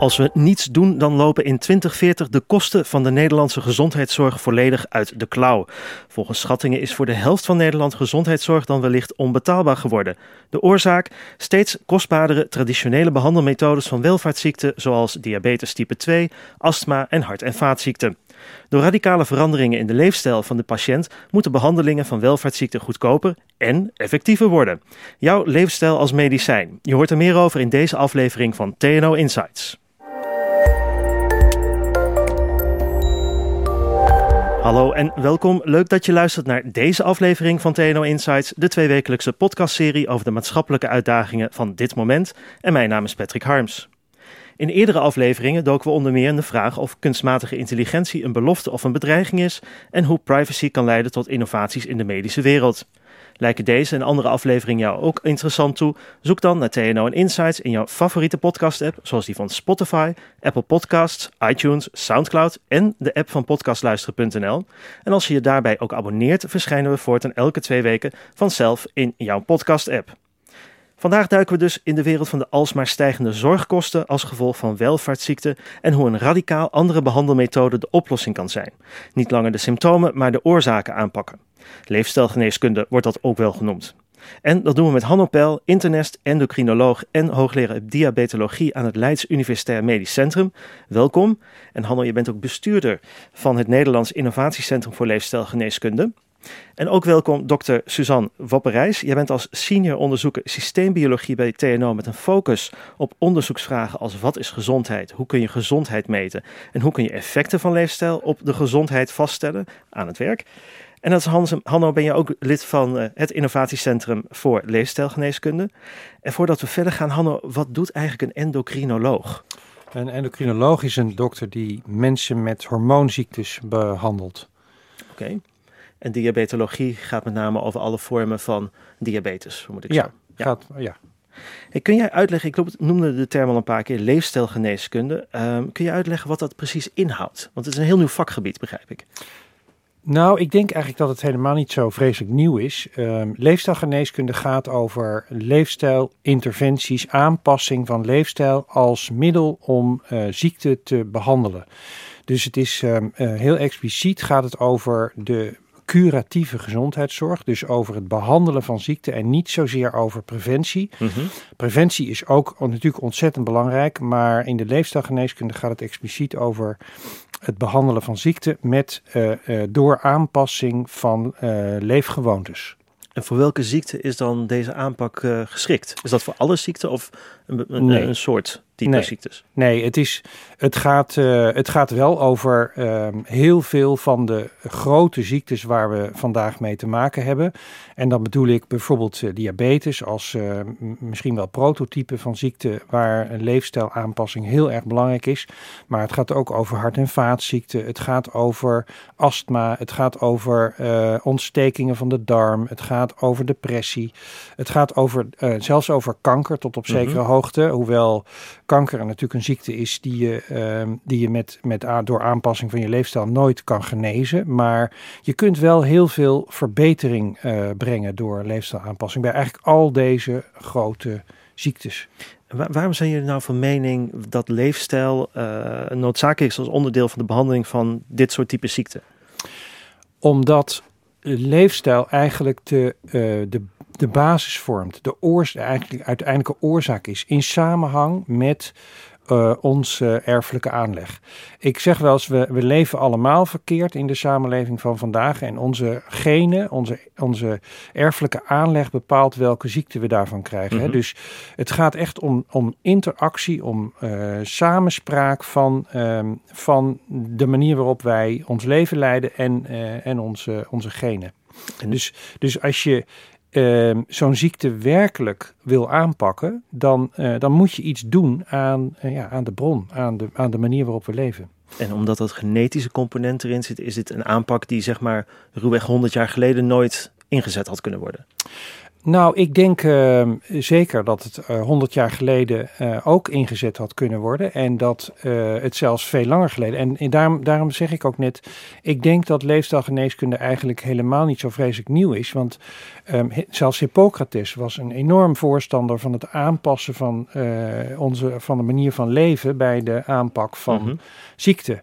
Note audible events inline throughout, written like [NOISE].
Als we niets doen, dan lopen in 2040 de kosten van de Nederlandse gezondheidszorg volledig uit de klauw. Volgens schattingen is voor de helft van Nederland gezondheidszorg dan wellicht onbetaalbaar geworden. De oorzaak? Steeds kostbaardere traditionele behandelmethodes van welvaartsziekten zoals diabetes type 2, astma en hart- en vaatziekten. Door radicale veranderingen in de leefstijl van de patiënt moeten behandelingen van welvaartsziekten goedkoper en effectiever worden. Jouw leefstijl als medicijn. Je hoort er meer over in deze aflevering van TNO Insights. Hallo en welkom. Leuk dat je luistert naar deze aflevering van TNO Insights, de tweewekelijkse podcastserie over de maatschappelijke uitdagingen van dit moment. En mijn naam is Patrick Harms. In eerdere afleveringen doken we onder meer in de vraag of kunstmatige intelligentie een belofte of een bedreiging is en hoe privacy kan leiden tot innovaties in de medische wereld. Lijken deze en andere afleveringen jou ook interessant toe? Zoek dan naar TNO en Insights in jouw favoriete podcast-app, zoals die van Spotify, Apple Podcasts, iTunes, SoundCloud en de app van podcastluisteren.nl. En als je je daarbij ook abonneert, verschijnen we voortaan elke twee weken vanzelf in jouw podcast-app. Vandaag duiken we dus in de wereld van de alsmaar stijgende zorgkosten als gevolg van welvaartsziekten en hoe een radicaal andere behandelmethode de oplossing kan zijn. Niet langer de symptomen, maar de oorzaken aanpakken. Leefstijlgeneeskunde wordt dat ook wel genoemd. En dat doen we met Hanno Pel, internist, endocrinoloog en hoogleraar diabetologie aan het Leids Universitair Medisch Centrum. Welkom. En Hanno, je bent ook bestuurder van het Nederlands Innovatiecentrum voor Leefstijlgeneeskunde. En ook welkom dokter Suzanne Wapperijs. Jij bent als senior onderzoeker systeembiologie bij TNO met een focus op onderzoeksvragen als wat is gezondheid, hoe kun je gezondheid meten en hoe kun je effecten van leefstijl op de gezondheid vaststellen aan het werk. En als Hans, Hanno ben je ook lid van uh, het Innovatiecentrum voor Leefstijlgeneeskunde. En voordat we verder gaan, Hanno, wat doet eigenlijk een endocrinoloog? Een endocrinoloog is een dokter die mensen met hormoonziektes behandelt. Oké. En diabetologie gaat met name over alle vormen van diabetes, moet ik ja, zeggen. Ja, gaat, ja. Hey, kun jij uitleggen, ik noemde de term al een paar keer, leefstijlgeneeskunde. Um, kun je uitleggen wat dat precies inhoudt? Want het is een heel nieuw vakgebied, begrijp ik. Nou, ik denk eigenlijk dat het helemaal niet zo vreselijk nieuw is. Um, leefstijlgeneeskunde gaat over leefstijl, interventies, aanpassing van leefstijl als middel om uh, ziekte te behandelen. Dus het is um, uh, heel expliciet gaat het over de curatieve gezondheidszorg, dus over het behandelen van ziekte en niet zozeer over preventie. Mm -hmm. Preventie is ook natuurlijk ontzettend belangrijk, maar in de leefstijlgeneeskunde gaat het expliciet over het behandelen van ziekte met uh, uh, door aanpassing van uh, leefgewoontes. En voor welke ziekte is dan deze aanpak geschikt? Is dat voor alle ziekten of een, een, nee. een soort type nee. ziektes? Nee, het, is, het, gaat, uh, het gaat wel over uh, heel veel van de grote ziektes waar we vandaag mee te maken hebben. En dan bedoel ik bijvoorbeeld uh, diabetes als misschien wel prototype van ziekte waar een leefstijlaanpassing heel erg belangrijk is. Maar het gaat ook over hart- en vaatziekten. Het gaat over astma. Het gaat over ontstekingen van de darm. Het gaat over depressie. Het gaat over, zelfs over kanker tot op zekere mm -hmm. hoogte. Hoewel kanker natuurlijk een ziekte is die je, uh, die je met, met, door aanpassing van je leefstijl nooit kan genezen. Maar je kunt wel heel veel verbetering uh, brengen door leefstijlaanpassing bij eigenlijk al deze grote ziektes. Waar, waarom zijn jullie nou van mening dat leefstijl uh, noodzakelijk is als onderdeel van de behandeling van dit soort type ziekten? Omdat leefstijl eigenlijk de, de de basis vormt, de oors, eigenlijk uiteindelijke oorzaak is, in samenhang met uh, onze erfelijke aanleg. Ik zeg wel eens, we, we leven allemaal verkeerd in de samenleving van vandaag en onze genen, onze, onze erfelijke aanleg bepaalt welke ziekte we daarvan krijgen. Mm -hmm. Dus het gaat echt om, om interactie, om uh, samenspraak van, um, van de manier waarop wij ons leven leiden en, uh, en onze, onze genen. En dus, dus als je uh, zo'n ziekte werkelijk wil aanpakken, dan, uh, dan moet je iets doen aan, uh, ja, aan de bron, aan de, aan de manier waarop we leven. En omdat dat genetische component erin zit, is dit een aanpak die zeg maar ruwweg 100 jaar geleden nooit ingezet had kunnen worden? Nou, ik denk uh, zeker dat het uh, 100 jaar geleden uh, ook ingezet had kunnen worden. En dat uh, het zelfs veel langer geleden. En, en daarom, daarom, zeg ik ook net, ik denk dat leefstijlgeneeskunde eigenlijk helemaal niet zo vreselijk nieuw is. Want um, zelfs Hippocrates was een enorm voorstander van het aanpassen van, onze, van de manier van leven bij de aanpak van mm -hmm. ziekte.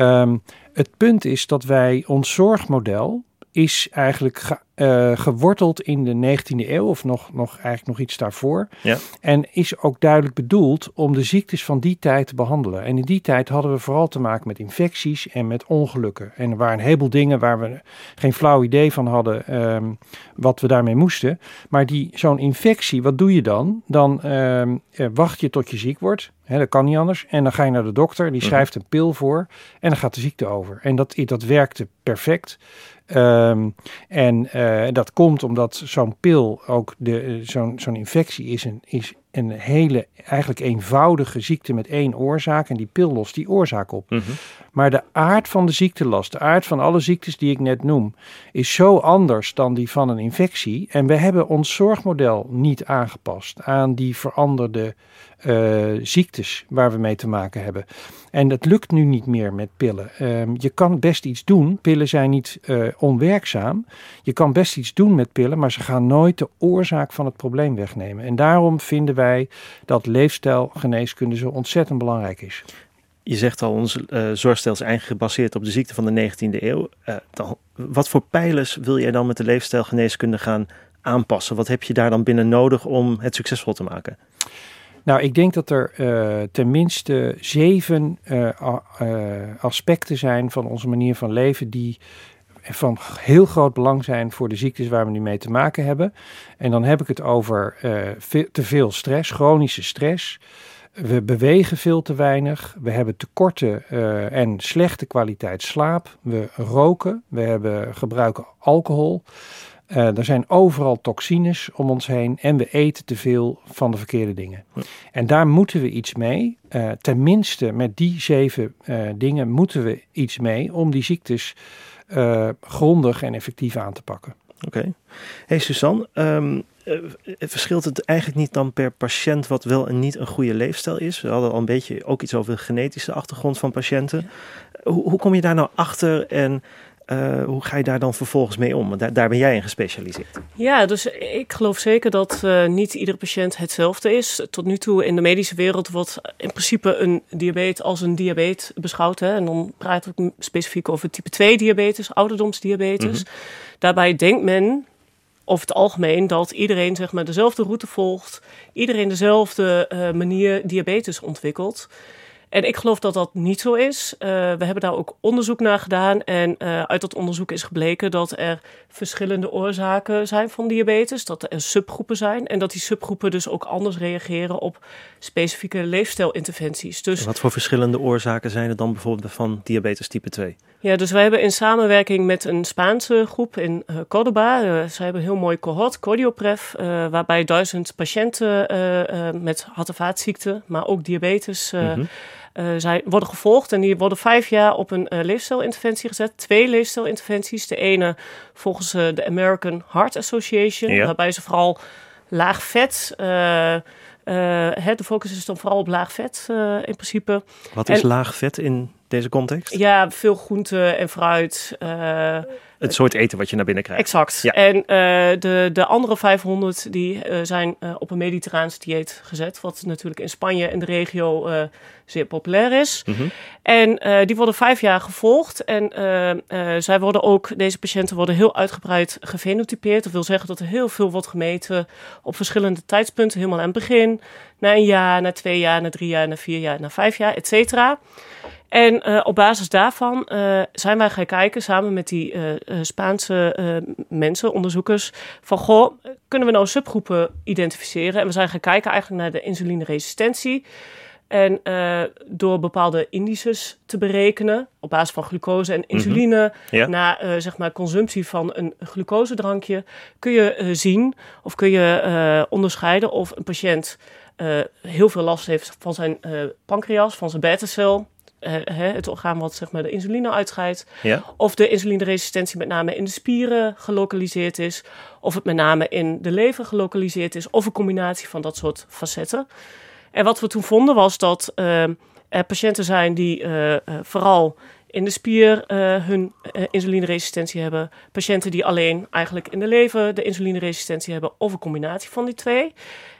Um, het punt is dat wij ons zorgmodel is eigenlijk ge, uh, geworteld in de 19e eeuw, of nog, nog eigenlijk nog iets daarvoor. Ja. En is ook duidelijk bedoeld om de ziektes van die tijd te behandelen. En in die tijd hadden we vooral te maken met infecties en met ongelukken. En er waren een heleboel dingen waar we geen flauw idee van hadden um, wat we daarmee moesten. Maar die, zo'n infectie, wat doe je dan? Dan um, wacht je tot je ziek wordt. He, dat kan niet anders. En dan ga je naar de dokter, die schrijft een pil voor en dan gaat de ziekte over. En dat, dat werkte perfect. Um, en uh, dat komt omdat zo'n pil, ook de, zo'n zo'n infectie, is een, is een hele eigenlijk eenvoudige ziekte met één oorzaak. En die pil lost die oorzaak op. -hmm. Maar de aard van de ziektelast, de aard van alle ziektes die ik net noem, is zo anders dan die van een infectie. En we hebben ons zorgmodel niet aangepast aan die veranderde uh, ziektes waar we mee te maken hebben. En dat lukt nu niet meer met pillen. Uh, je kan best iets doen. Pillen zijn niet uh, onwerkzaam. Je kan best iets doen met pillen, maar ze gaan nooit de oorzaak van het probleem wegnemen. En daarom vinden wij dat leefstijlgeneeskunde zo ontzettend belangrijk is. Je zegt al, ons uh, zorgstel is eigenlijk gebaseerd op de ziekte van de 19e eeuw. Uh, dan, wat voor pijlers wil jij dan met de leefstijlgeneeskunde gaan aanpassen? Wat heb je daar dan binnen nodig om het succesvol te maken? Nou, ik denk dat er uh, tenminste zeven uh, uh, aspecten zijn van onze manier van leven die van heel groot belang zijn voor de ziektes waar we nu mee te maken hebben. En dan heb ik het over ve te veel stress, chronische stress. We bewegen veel te weinig. We hebben tekorten en slechte kwaliteit slaap. We roken. We hebben, gebruiken alcohol. Uh, er zijn overal toxines om ons heen en we eten te veel van de verkeerde dingen. Ja. En daar moeten we iets mee. Uh, tenminste, met die zeven uh, dingen moeten we iets mee om die ziektes grondig en effectief aan te pakken. Oké. Okay. Hey Suzanne, um, verschilt het eigenlijk niet dan per patiënt wat wel en niet een goede leefstijl is? We hadden al een beetje ook iets over de genetische achtergrond van patiënten. Hoe, hoe kom je daar nou achter en uh, hoe ga je daar dan vervolgens mee om? Daar, daar, ben jij in gespecialiseerd. Ja, dus ik geloof zeker dat uh, niet iedere patiënt hetzelfde is. Tot nu toe in de medische wereld wordt in principe een diabetes als een diabetes beschouwd. Hè? En dan praat ik specifiek over type 2 diabetes, ouderdomsdiabetes. Mm -hmm. Daarbij denkt men over het algemeen dat iedereen zeg maar, dezelfde route volgt, iedereen dezelfde uh, manier diabetes ontwikkelt. En ik geloof dat dat niet zo is. Uh, we hebben daar ook onderzoek naar gedaan. En uh, uit dat onderzoek is gebleken dat er verschillende oorzaken zijn van diabetes. Dat er subgroepen zijn. En dat die subgroepen dus ook anders reageren op specifieke leefstijlinterventies. Dus, wat voor verschillende oorzaken zijn er dan bijvoorbeeld van diabetes type 2? Ja, dus wij hebben in samenwerking met een Spaanse groep in uh, Cordoba. Uh, zij hebben een heel mooi cohort, Cordioprev, uh, waarbij duizend patiënten met hart- en vaatziekten, maar ook diabetes. Mm -hmm. Uh, zij worden gevolgd en die worden vijf jaar op een uh, leefstijlinterventie gezet. Twee leefstijlinterventies. De ene volgens uh, de American Heart Association, ja. waarbij ze vooral laag vet. de focus is dan vooral op laag vet in principe. Wat is laag vet in deze context? Ja, veel groente en fruit. het soort eten wat je naar binnen krijgt. Exact. Ja. En uh, de, de andere 500 die uh, zijn op een mediterraans dieet gezet. Wat natuurlijk in Spanje en de regio zeer populair is. Mm -hmm. En die worden vijf jaar gevolgd. En zij worden ook, deze patiënten worden heel uitgebreid gefenotypeerd. Dat wil zeggen dat er heel veel wordt gemeten op verschillende tijdspunten. Helemaal aan het begin, na een jaar, na twee jaar, na drie jaar, na vier jaar, na vijf jaar, et cetera. En uh, op basis daarvan uh, zijn wij gaan kijken samen met die uh, Spaanse mensen, onderzoekers, van goh, kunnen we nou subgroepen identificeren? En we zijn gaan kijken eigenlijk naar de insulineresistentie. En door bepaalde indices te berekenen, op basis van glucose en insuline, mm -hmm. ja. na zeg maar consumptie van een glucosedrankje, kun je zien of kun je onderscheiden of een patiënt heel veel last heeft van zijn pancreas, van zijn beta-cel het orgaan wat zeg maar, de insuline uitscheidt. Ja. Of de insulineresistentie met name in de spieren gelokaliseerd is. Of het met name in de lever gelokaliseerd is. Of een combinatie van dat soort facetten. En wat we toen vonden was dat er patiënten zijn die vooral in de spier uh, hun uh, insulineresistentie hebben. Patiënten die alleen eigenlijk in de lever de insulineresistentie hebben. Of een combinatie van die twee.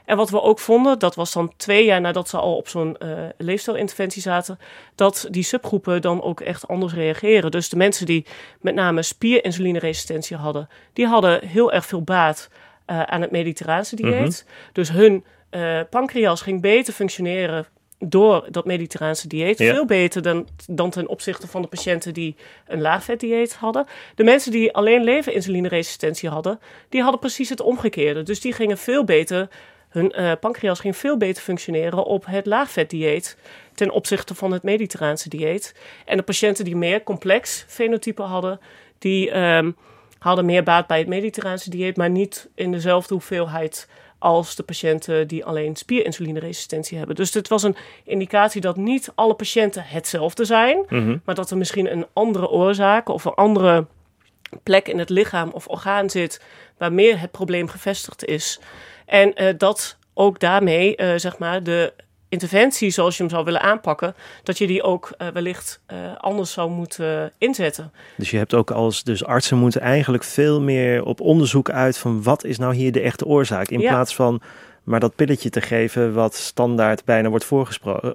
En wat we ook vonden, dat was dan twee jaar nadat ze al op zo'n uh, leefstijlinterventie zaten. Dat die subgroepen dan ook echt anders reageren. Dus de mensen die met name spierinsulineresistentie hadden. Die hadden heel erg veel baat aan het mediterraanse dieet. Mhm. Dus hun pancreas ging beter functioneren door dat mediterraanse dieet. Veel beter dan, dan ten opzichte van de patiënten die een laagvetdieet hadden. De mensen die alleen lever-insulineresistentie hadden, die hadden precies het omgekeerde. Dus die gingen veel beter, hun uh, pancreas ging veel beter functioneren op het laagvetdieet ten opzichte van het mediterraanse dieet. En de patiënten die meer complex fenotype hadden, die um, hadden meer baat bij het mediterraanse dieet, maar niet in dezelfde hoeveelheid als de patiënten die alleen spierinsulineresistentie hebben. Dus dit was een indicatie dat niet alle patiënten hetzelfde zijn, Mhm. maar dat er misschien een andere oorzaak of een andere plek in het lichaam of orgaan zit waar meer het probleem gevestigd is. En eh, dat ook daarmee, eh, zeg maar, de interventie zoals je hem zou willen aanpakken, dat je die ook uh, wellicht uh, anders zou moeten inzetten. Dus je hebt ook als dus artsen moeten eigenlijk veel meer op onderzoek uit van wat is nou hier de echte oorzaak, in Ja. plaats van maar dat pilletje te geven wat standaard bijna wordt,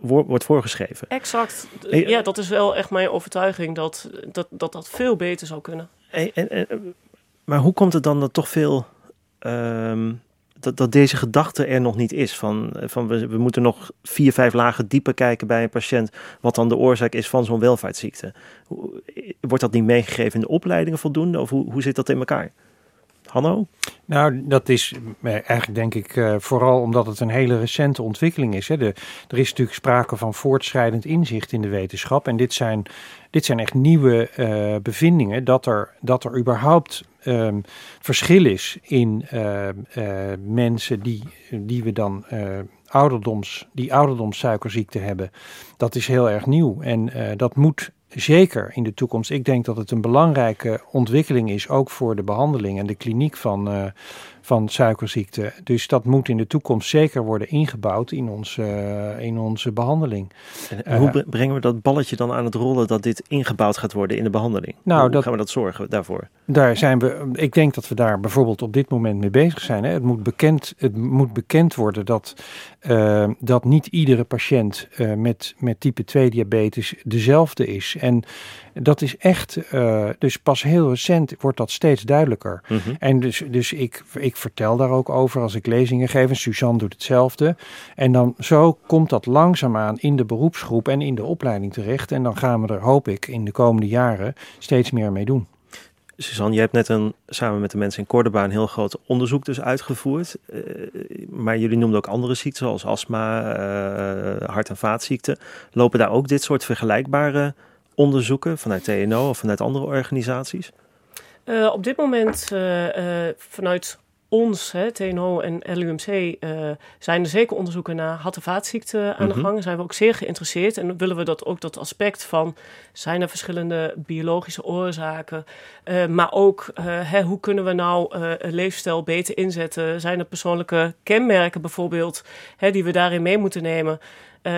wordt voorgeschreven. Exact. Ja, dat is wel echt mijn overtuiging dat dat, dat, dat veel beter zou kunnen. En, en, en- maar hoe komt het dan dat toch veel ehm, dat, dat deze gedachte er nog niet is? Van, van we, we moeten nog vier, vijf lagen dieper kijken bij een patiënt, wat dan de oorzaak is van zo'n welvaartsziekte. Hoe- Wordt dat niet meegegeven in de opleidingen voldoende? Of hoe, hoe zit dat in elkaar? Hanno? Nou, dat is eh, eigenlijk denk ik eh, vooral omdat het een hele recente ontwikkeling is. Hè. De, er is natuurlijk sprake van voortschrijdend inzicht in de wetenschap. En dit zijn, dit zijn echt nieuwe eh, bevindingen dat er, dat er überhaupt ehm, verschil is in eh, eh, mensen die, die we dan eh, ouderdoms, die ouderdomssuikerziekte hebben. Dat is heel erg nieuw en eh, dat moet zeker in de toekomst. Ik denk dat het een belangrijke ontwikkeling is, ook voor de behandeling en de kliniek van, van suikerziekte. Dus dat moet in de toekomst zeker worden ingebouwd in, ons, eh, in onze behandeling. En Eh, hoe bre- brengen we dat balletje dan aan het rollen dat dit ingebouwd gaat worden in de behandeling? Nou, hoe dat- gaan we dat zorgen daarvoor? Daar zijn we, ik denk dat we daar bijvoorbeeld op dit moment mee bezig zijn. Hè. Het, moet bekend, het moet bekend worden dat, eh, dat niet iedere patiënt eh, met, met type 2 diabetes dezelfde is. En dat is echt, eh, dus pas heel recent wordt dat steeds duidelijker. Mhm. En dus, dus ik, ik vertel daar ook over als ik lezingen geef. En Suzanne doet hetzelfde. En dan zo komt dat langzaamaan in de beroepsgroep en in de opleiding terecht. En dan gaan we er, hoop ik, in de komende jaren steeds meer mee doen. Suzanne, je hebt net een, samen met de mensen in Cordoba een heel groot onderzoek dus uitgevoerd. Eh, maar jullie noemden ook andere ziekten zoals astma, eh, hart- en vaatziekten. Lopen daar ook dit soort vergelijkbare onderzoeken vanuit TNO of vanuit andere organisaties? Eh, op dit moment eh, eh, vanuit ons, hè, TNO en LUMC, eh, zijn er zeker onderzoeken naar hart- en vaatziekten aan de Mhm. gang. Zijn we ook zeer geïnteresseerd. En willen we dat ook dat aspect van, zijn er verschillende biologische oorzaken? Eh, maar ook, eh, hè, hoe kunnen we nou een leefstijl beter inzetten? Zijn er persoonlijke kenmerken bijvoorbeeld, hè, die we daarin mee moeten nemen?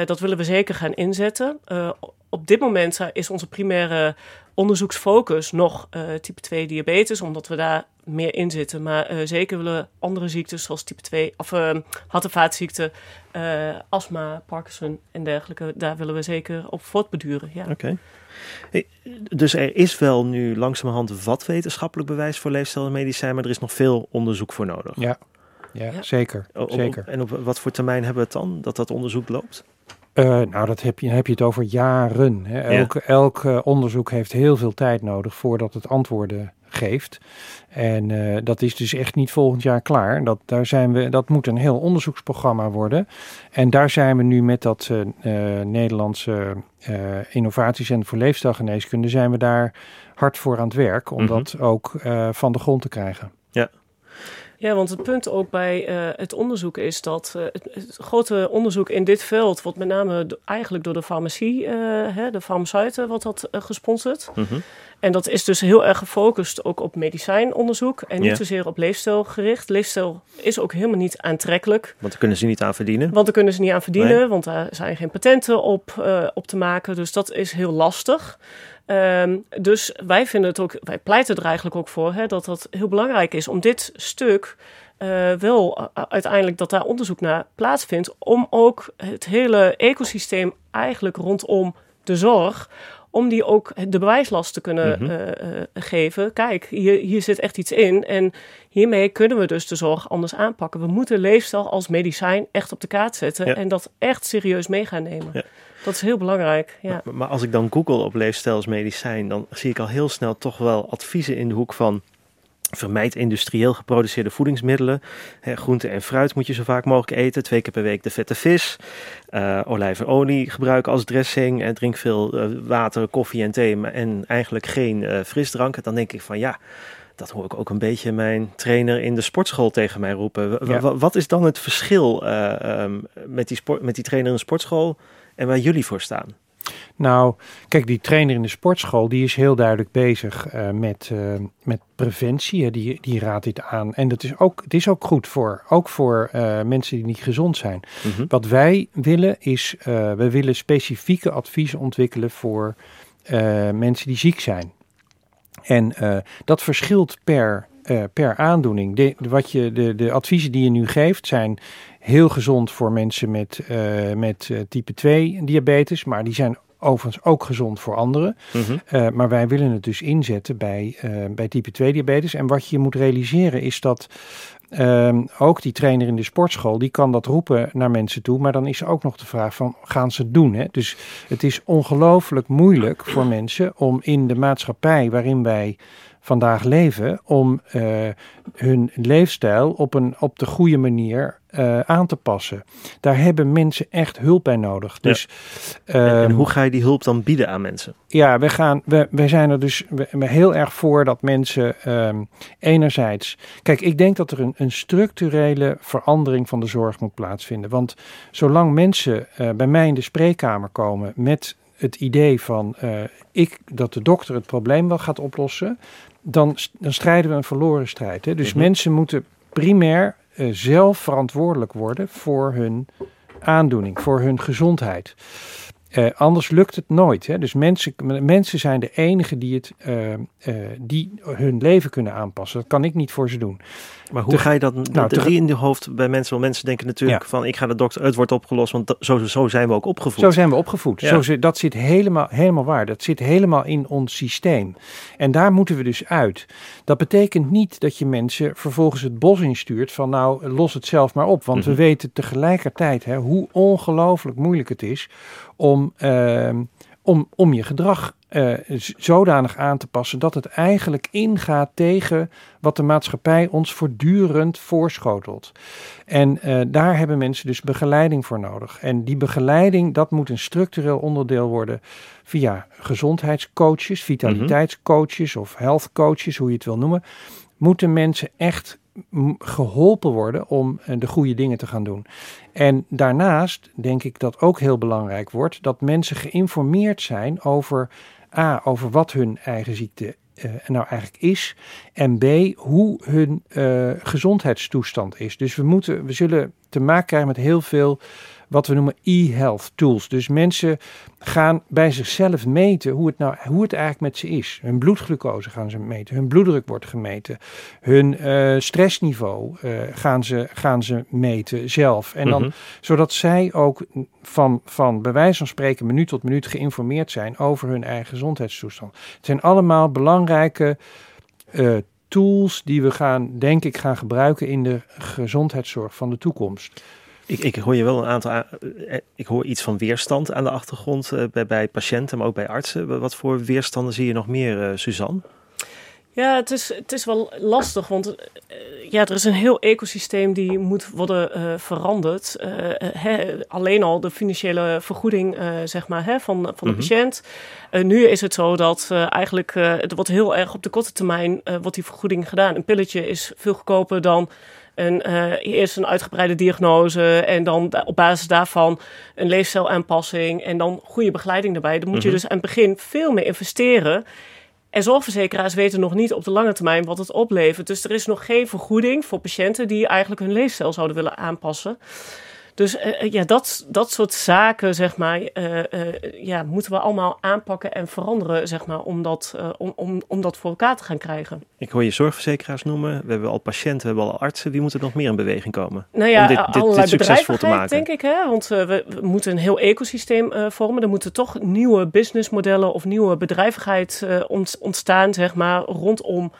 Dat willen we zeker gaan inzetten. Op dit moment is onze primaire onderzoeksfocus nog type 2 diabetes, omdat we daar meer in zitten. Maar eh, zeker willen andere ziektes zoals type 2 of uh, hart- en vaatziekten, eh, astma, Parkinson en dergelijke, daar willen we zeker op voortbeduren. Ja. Oké. Hey, Dus er is wel nu langzamerhand wat wetenschappelijk bewijs voor leefstijl en medicijn, maar er is nog veel onderzoek voor nodig. Ja, ja, Ja. zeker. O- op- zeker. en op wat voor termijn hebben we het dan, dat dat onderzoek loopt? Eh, nou, dat heb je, heb je het over jaren. Hè. Elk, elk eh, onderzoek heeft heel veel tijd nodig voordat het antwoorden geeft. En eh, dat is dus echt niet volgend jaar klaar. Dat, daar zijn we, dat moet een heel onderzoeksprogramma worden. En daar zijn we nu met dat eh, eh, Nederlandse eh innovatiecentrum voor leefstijlgeneeskunde... zijn we daar hard voor aan het werk om Mhm. dat ook van de grond te krijgen. Ja, want het punt ook bij uh, het onderzoek is dat uh, het, het, grote onderzoek in dit veld wordt met name eigenlijk door de farmacie, uh, hè, de farmaceuten, wordt dat gesponsord. Mm -hmm. En dat is dus heel erg gefocust ook op medicijnonderzoek en niet ja. zozeer op leefstijl gericht. Leefstijl is ook helemaal niet aantrekkelijk. Want daar kunnen ze niet aan verdienen. Want daar kunnen ze niet aan verdienen, nee. want daar zijn geen patenten op, op te maken. Dus dat is heel lastig. Um, dus wij vinden het ook, wij pleiten er eigenlijk ook voor hè, dat dat heel belangrijk is om dit stuk uh, wel uiteindelijk dat daar onderzoek naar plaatsvindt. Om ook het hele ecosysteem eigenlijk rondom de zorg om die ook de bewijslast te kunnen mm -hmm. uh, uh, geven. Kijk, hier, hier zit echt iets in. En hiermee kunnen we dus de zorg anders aanpakken. We moeten leefstijl als medicijn echt op de kaart zetten. Ja. En dat echt serieus mee gaan nemen. Ja. Dat is heel belangrijk. Ja. Maar, maar als ik dan google op leefstijl als medicijn, dan zie ik al heel snel toch wel adviezen in de hoek van Vermijd industrieel geproduceerde voedingsmiddelen. He, groente en fruit moet je zo vaak mogelijk eten. Twee keer per week de vette vis. Uh, olijfolie gebruiken als dressing. En drink veel uh, water, koffie en thee. En eigenlijk geen uh, frisdrank. Dan denk ik van ja, dat hoor ik ook een beetje mijn trainer in de sportschool tegen mij roepen. Ja. Wat is dan het verschil um, met, die sport, met die trainer in de sportschool en waar jullie voor staan? Nou, kijk, die trainer in de sportschool die is heel duidelijk bezig uh, met, uh, met preventie. Die, die raadt dit aan. En dat is ook, het is ook goed voor, ook voor uh, mensen die niet gezond zijn. Mm -hmm. Wat wij willen is, we willen specifieke adviezen ontwikkelen voor mensen die ziek zijn. En dat verschilt per, per aandoening. De, wat je, de, de adviezen die je nu geeft zijn heel gezond voor mensen met, uh, met uh, type 2 diabetes, maar die zijn overigens ook gezond voor anderen. Mm -hmm. uh, maar wij willen het dus inzetten bij, bij type 2 diabetes. En wat je moet realiseren is dat ehm, ook die trainer in de sportschool, die kan dat roepen naar mensen toe. Maar dan is er ook nog de vraag van, gaan ze het doen? Hè? Dus het is ongelooflijk moeilijk voor mensen om in de maatschappij waarin wij vandaag leven, om hun leefstijl op, een, op de goede manier uh, aan te passen. Daar hebben mensen echt hulp bij nodig. Dus, ja. en, um, en, hoe ga je die hulp dan bieden aan mensen? Ja, we, gaan, we, we zijn er dus we, we heel erg voor dat mensen um, enerzijds... Kijk, ik denk dat er een, een structurele verandering van de zorg moet plaatsvinden. Want zolang mensen uh, bij mij in de spreekkamer komen met het idee van uh, ik, dat de dokter het probleem wel gaat oplossen... Dan, dan strijden we een verloren strijd. Hè? Dus mm -hmm. mensen moeten primair uh, zelf verantwoordelijk worden voor hun aandoening, voor hun gezondheid. Uh, anders lukt het nooit. Hè? Dus mensen, mensen zijn de enigen die, het, uh, uh, die hun leven kunnen aanpassen. Dat kan ik niet voor ze doen. Maar hoe te, ga je dat nou, te, in de hoofd bij mensen? Want mensen denken natuurlijk ja. van ik ga de dokter, het wordt opgelost, want zo, zo zijn we ook opgevoed. Zo zijn we opgevoed. Ja. Zo, dat zit helemaal, helemaal waar. Dat zit helemaal in ons systeem. En daar moeten we dus uit. Dat betekent niet dat je mensen vervolgens het bos instuurt van nou los het zelf maar op. Want mm -hmm. we weten tegelijkertijd hè, hoe ongelooflijk moeilijk het is om, uh, om, om je gedrag uh, zodanig aan te passen dat het eigenlijk ingaat tegen wat de maatschappij ons voortdurend voorschotelt. En uh, daar hebben mensen dus begeleiding voor nodig. En die begeleiding, dat moet een structureel onderdeel worden via gezondheidscoaches, vitaliteitscoaches mm -hmm. of health coaches, hoe je het wil noemen. Moeten mensen echt geholpen worden om de goede dingen te gaan doen. En daarnaast denk ik dat ook heel belangrijk wordt dat mensen geïnformeerd zijn over A, over wat hun eigen ziekte uh, nou eigenlijk is. En B, hoe hun uh, gezondheidstoestand is. Dus we, moeten, we zullen te maken krijgen met heel veel wat we noemen e-health tools. Dus mensen gaan bij zichzelf meten hoe het, nou, hoe het eigenlijk met ze is. Hun bloedglucose gaan ze meten, hun bloeddruk wordt gemeten, hun uh, stressniveau uh, gaan, ze, gaan ze meten zelf. En dan, mm -hmm. zodat zij ook van, van bij wijze van spreken minuut tot minuut geïnformeerd zijn over hun eigen gezondheidstoestand. Het zijn allemaal belangrijke uh, tools die we gaan, denk ik, gaan gebruiken in de gezondheidszorg van de toekomst. Ik, ik, hoor je wel een aantal. Ik hoor iets van weerstand aan de achtergrond uh, bij, bij, patiënten, maar ook bij artsen. Wat voor weerstanden zie je nog meer, Suzanne? Ja, het is, het is wel lastig, want ja, er is een heel ecosysteem die moet worden uh, veranderd. Uh, alleen al de financiële vergoeding zeg maar, hè, van, van de Mhm. patiënt. nu is het zo dat eigenlijk, het wordt heel erg op de korte termijn wordt die vergoeding gedaan. Een pilletje is veel goedkoper dan een, eerst een uitgebreide diagnose en dan op basis daarvan een leefstijlaanpassing en dan goede begeleiding daarbij. Dan moet je Mhm. dus aan het begin veel meer investeren. En zorgverzekeraars weten nog niet op de lange termijn wat het oplevert. Dus er is nog geen vergoeding voor patiënten die eigenlijk hun leefstijl zouden willen aanpassen. Dus uh, ja, dat, dat soort zaken, zeg maar, uh, ja, moeten we allemaal aanpakken en veranderen, zeg maar, om dat, om, om, om dat voor elkaar te gaan krijgen. Ik hoor je zorgverzekeraars noemen. We hebben al patiënten, we hebben al artsen. Wie moet er nog meer in beweging komen? Nou ja, om dit, dit, allerlei dit succesvol te maken? denk ik. Hè? Want we, we, moeten een heel ecosysteem vormen. Er moeten toch nieuwe businessmodellen of nieuwe bedrijvigheid ontstaan, zeg maar, rondom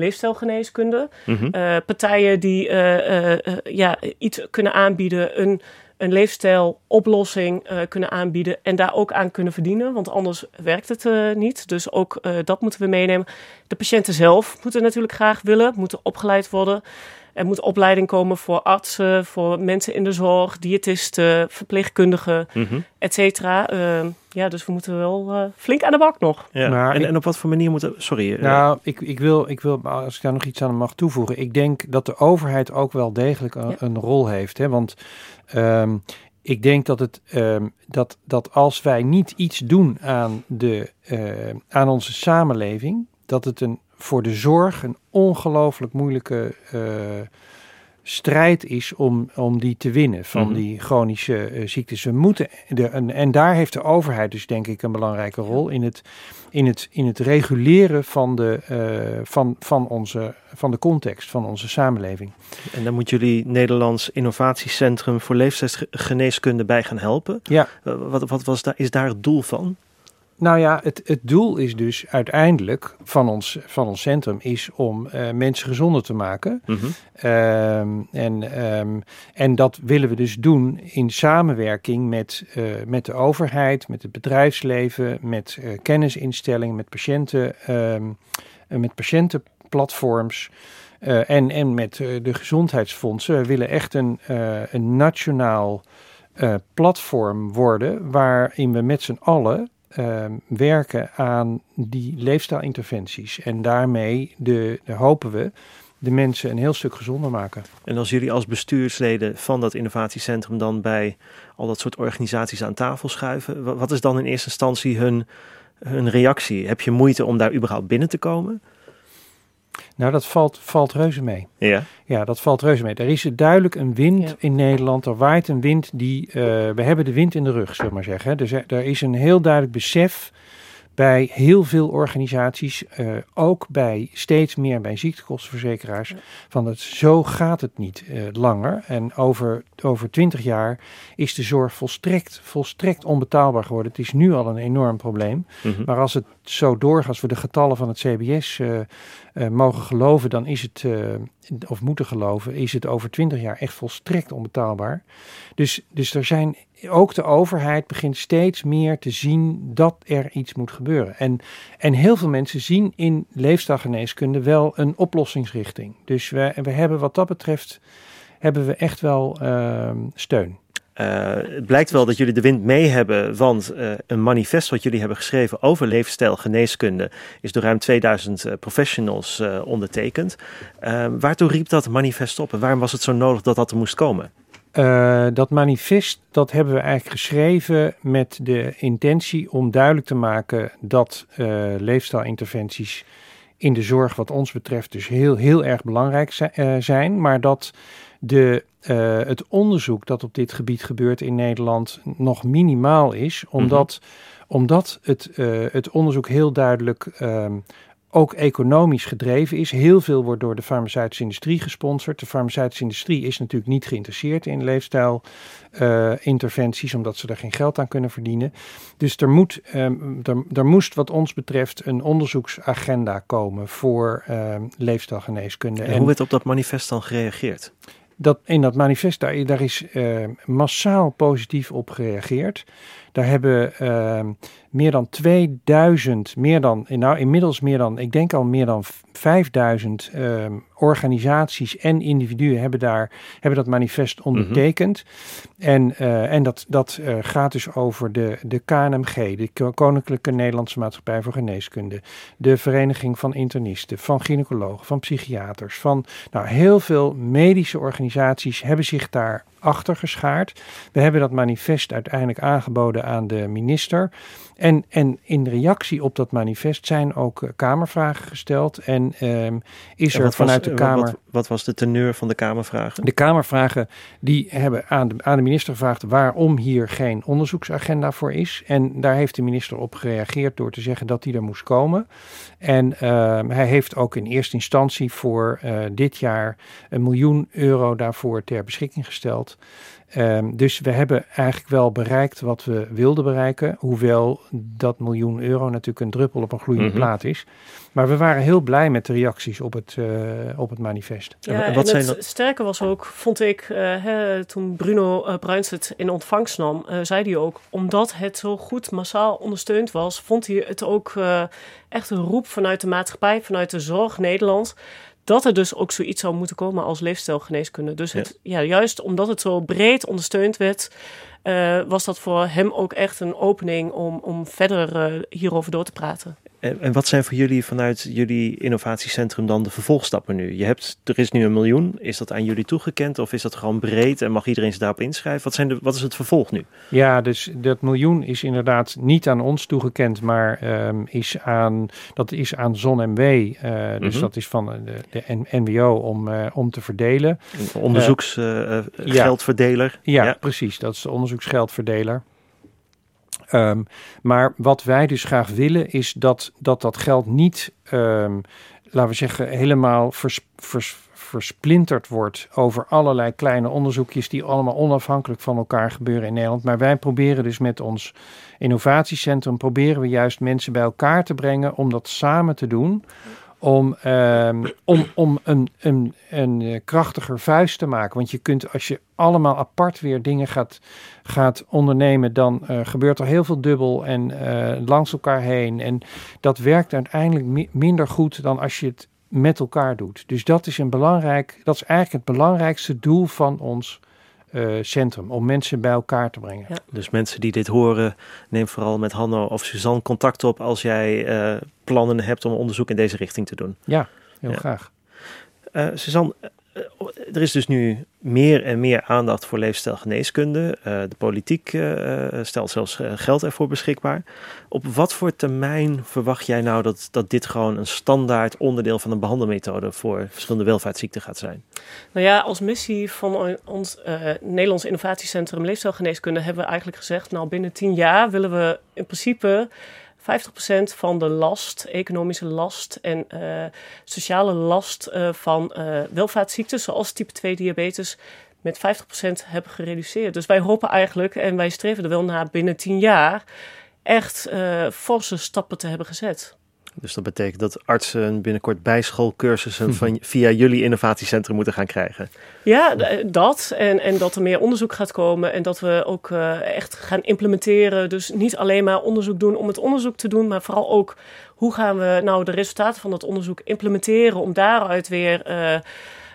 leefstijlgeneeskunde. Mm -hmm. uh, partijen die uh, uh, ja, iets kunnen aanbieden, een, een leefstijloplossing kunnen aanbieden en daar ook aan kunnen verdienen, want anders werkt het niet. Dus ook dat moeten we meenemen. De patiënten zelf moeten natuurlijk graag willen, moeten opgeleid worden. Er moet opleiding komen voor artsen, voor mensen in de zorg, diëtisten, verpleegkundigen, mm -hmm. et cetera. Uh, ja, dus we moeten wel uh, flink aan de bak nog. Ja. Maar en, ik- en op wat voor manier moeten... Sorry. eh, Nou, ik, ik, wil, ik wil, als ik daar nog iets aan mag toevoegen. Ik denk dat de overheid ook wel degelijk een, Ja. een rol heeft. Hè? Want ehm, ik denk dat, het, ehm, dat, dat als wij niet iets doen aan, de, eh, aan onze samenleving, dat het een, voor de zorg een ongelooflijk moeilijke eh, strijd is om, om die te winnen van Mhm. die chronische eh, ziektes. We moeten de, en, en daar heeft de overheid dus denk ik een belangrijke rol in het, in het, in het reguleren van de, eh, van, van, onze, van de context van onze samenleving. En dan moet jullie Nederlands Innovatiecentrum voor Leeftijdsgeneeskunde bij gaan helpen. Ja. Wat, wat was daar, is daar het doel van? Nou ja, het, het doel is dus uiteindelijk van ons, van ons centrum is om eh, mensen gezonder te maken. Mhm. Ehm, en, ehm, en dat willen we dus doen in samenwerking met, eh, met de overheid, met het bedrijfsleven, met eh, kennisinstellingen, met patiënten, ehm, eh, met patiëntenplatforms. en, en met de gezondheidsfondsen. We willen echt een, een nationaal platform worden waarin we met z'n allen ehm, werken aan die leefstijlinterventies. En daarmee de, de hopen we de mensen een heel stuk gezonder maken. En als jullie als bestuursleden van dat innovatiecentrum dan bij al dat soort organisaties aan tafel schuiven, wa- wat is dan in eerste instantie hun, hun reactie? Heb je moeite om daar überhaupt binnen te komen? Nou, dat valt, valt reuze mee. Ja. Ja, dat valt reuze mee. Er is duidelijk een wind Ja. in Nederland. Er waait een wind die. eh, we hebben de wind in de rug, zullen we maar zeggen. Dus er, er is een heel duidelijk besef bij heel veel organisaties, eh, ook bij steeds meer bij ziektekostenverzekeraars, Ja. van dat zo gaat het niet eh, langer. En over, over 20 jaar is de zorg volstrekt, volstrekt onbetaalbaar geworden. Het is nu al een enorm probleem. Mhm. Maar als het zo doorgaat, als we de getallen van het CBS eh, eh, mogen geloven, dan is het, eh, of moeten geloven, is het over 20 jaar echt volstrekt onbetaalbaar. Dus, dus er zijn, ook de overheid begint steeds meer te zien dat er iets moet gebeuren. En, en heel veel mensen zien in leefstijlgeneeskunde wel een oplossingsrichting. Dus we, we hebben wat dat betreft, hebben we echt wel ehm, steun. Eh, het blijkt wel dat jullie de wind mee hebben, want eh, een manifest wat jullie hebben geschreven over leefstijlgeneeskunde is door ruim 2000 eh, professionals ondertekend. Eh, waartoe riep dat manifest op en waarom was het zo nodig dat dat er moest komen? Dat manifest dat hebben we eigenlijk geschreven met de intentie om duidelijk te maken dat leefstijlinterventies in de zorg wat ons betreft dus heel, heel erg belangrijk zi- zijn, maar dat de, eh, het onderzoek dat op dit gebied gebeurt in Nederland nog minimaal is, omdat, omdat het, eh, het onderzoek heel duidelijk ehm, ook economisch gedreven is. Heel veel wordt door de farmaceutische industrie gesponsord. De farmaceutische industrie is natuurlijk niet geïnteresseerd in leefstijlinterventies, omdat ze er geen geld aan kunnen verdienen. Dus er, moet, ehm, er, er moest wat ons betreft een onderzoeksagenda komen voor ehm, leefstijlgeneeskunde. En hoe werd op dat manifest dan gereageerd? Dat, in dat manifest, daar, is eh, massaal positief op gereageerd. Daar hebben ehm, meer dan 2000, meer dan, nou inmiddels meer dan, ik denk al meer dan 5000 ehm, organisaties en individuen hebben, daar, hebben dat manifest ondertekend. En, uh, en dat, dat uh, gaat dus over de, de KNMG, de Koninklijke Nederlandse Maatschappij voor Geneeskunde, de Vereniging van Internisten, van gynaecologen, van psychiaters, van nou, heel veel medische organisaties hebben zich daar achter geschaard. We hebben dat manifest uiteindelijk aangeboden aan de minister. En, en in reactie op dat manifest zijn ook uh, Kamervragen gesteld. En uh, is er vanuit de Kamer. Wat, wat, was de teneur van de Kamervragen? De Kamervragen die hebben aan de, aan de minister gevraagd waarom hier geen onderzoeksagenda voor is. En daar heeft de minister op gereageerd door te zeggen dat die er moest komen. En uh, hij heeft ook in eerste instantie voor uh, dit jaar een miljoen euro daarvoor ter beschikking gesteld. Um, dus we hebben eigenlijk wel bereikt wat we wilden bereiken. Hoewel dat miljoen euro natuurlijk een druppel op een gloeiende mm plaat is. Maar we waren heel blij met de reacties op het, uh, op het manifest. Ja, en wat zijn het dat? sterke was ook, vond ik, uh, hè, toen Bruno uh, Bruins het in ontvangst nam, zei hij ook, omdat het zo goed massaal ondersteund was, vond hij het ook echt een roep vanuit de maatschappij, vanuit de zorg Nederland dat er dus ook zoiets zou moeten komen als leefstijlgeneeskunde. Dus het, ja. juist omdat het zo breed ondersteund werd, uh, was dat voor hem ook echt een opening om, om verder uh, hierover door te praten. En, en, wat zijn voor jullie vanuit jullie innovatiecentrum dan de vervolgstappen nu? Je hebt, er is nu een miljoen. Is dat aan jullie toegekend of is dat gewoon breed en mag iedereen zich daarop inschrijven? Wat, zijn de, wat is het vervolg nu? Ja, dus dat miljoen is inderdaad niet aan ons toegekend, maar um, is aan, dat is aan ZonMW. Uh, dus mm dat is van de, de NWO om, uh, om te verdelen. Een onderzoeksgeldverdeler. Ja, ja, precies. Dat is de onderzoeksgeldverdeler. Um, maar wat wij dus graag willen is dat dat, dat geld niet, um, laten we zeggen, helemaal vers, vers, versplinterd wordt over allerlei kleine onderzoekjes die allemaal onafhankelijk van elkaar gebeuren in Nederland. Maar wij proberen dus met ons innovatiecentrum, proberen we juist mensen bij elkaar te brengen om dat samen te doen om, um, om, om een, een, eh, krachtiger vuist te maken. Want je kunt, als je allemaal apart weer dingen gaat, gaat ondernemen, dan uh, gebeurt er heel veel dubbel en uh, langs elkaar heen. En dat werkt uiteindelijk mi minder goed dan als je het met elkaar doet. Dus dat is een belangrijk, dat is eigenlijk het belangrijkste doel van ons uh, centrum. Om mensen bij elkaar te brengen. Ja. Dus mensen die dit horen, neem vooral met Hanno of Suzanne contact op als jij uh, plannen hebt om onderzoek in deze richting te doen. Ja, heel ja. graag. Uh, Suzanne, er is dus nu meer en meer aandacht voor leefstijlgeneeskunde. Uh, de politiek uh, stelt zelfs geld ervoor beschikbaar. Op wat voor termijn verwacht jij nou dat, dat dit gewoon een standaard onderdeel van een behandelmethode voor verschillende welvaartsziekten gaat zijn? Nou ja, als missie van ons Nederlands Innovatiecentrum Leefstijlgeneeskunde hebben we eigenlijk gezegd, nou binnen tien jaar willen we in principe 50% van de last, economische last en uh, sociale last uh, van uh, welvaartsziekten, zoals type 2 diabetes, met 50% hebben gereduceerd. Dus wij hopen eigenlijk, en wij streven er wel naar binnen 10 jaar, echt forse stappen te hebben gezet. Dus dat betekent dat artsen binnenkort bijschoolcursussen [LAUGHS] van, via jullie innovatiecentrum moeten gaan krijgen. Ja, dat. En, en dat er meer onderzoek gaat komen en dat we ook uh, echt gaan implementeren. Dus niet alleen maar onderzoek doen om het onderzoek te doen, maar vooral ook hoe gaan we nou de resultaten van dat onderzoek implementeren om daaruit weer. Uh,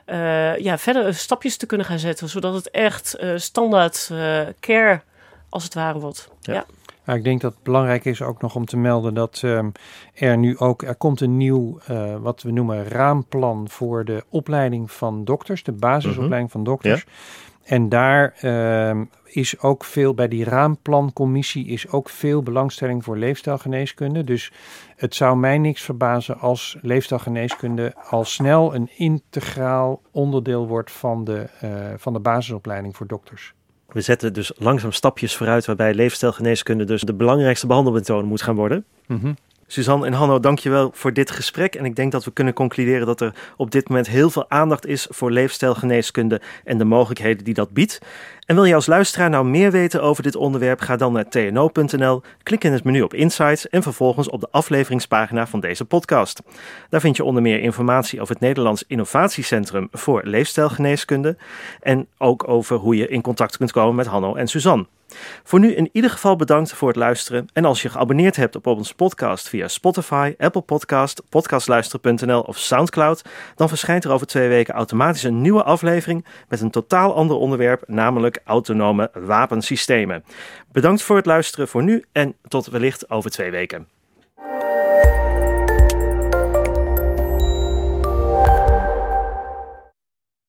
uh, ja, verder stapjes te kunnen gaan zetten, zodat het echt standaard care als het ware wordt. ja. ja. Nou, ik denk dat het belangrijk is ook nog om te melden dat um, er nu ook, er komt een nieuw, uh, wat we noemen raamplan voor de opleiding van dokters, de basisopleiding van dokters. Ja. En daar um, is ook veel, bij die raamplancommissie is ook veel belangstelling voor leefstijlgeneeskunde. Dus het zou mij niks verbazen als leefstijlgeneeskunde al snel een integraal onderdeel wordt van de, uh, van de basisopleiding voor dokters. We zetten dus langzaam stapjes vooruit waarbij leefstijlgeneeskunde dus de belangrijkste behandelmethode moet gaan worden. Mm. Suzanne en Hanno, dankjewel voor dit gesprek. En ik denk dat we kunnen concluderen dat er op dit moment heel veel aandacht is voor leefstijlgeneeskunde en de mogelijkheden die dat biedt. En wil je als luisteraar nou meer weten over dit onderwerp? Ga dan naar tno.nl, klik in het menu op Insights en vervolgens op de afleveringspagina van deze podcast. Daar vind je onder meer informatie over het Nederlands Innovatiecentrum voor Leefstijlgeneeskunde en ook over hoe je in contact kunt komen met Hanno en Suzanne. Voor nu in ieder geval bedankt voor het luisteren. En als je geabonneerd hebt op onze podcast via Spotify, Apple Podcast, podcastluisteren.nl of Soundcloud, dan verschijnt er over twee weken automatisch een nieuwe aflevering met een totaal ander onderwerp, namelijk autonome wapensystemen. Bedankt voor het luisteren voor nu en tot wellicht over twee weken.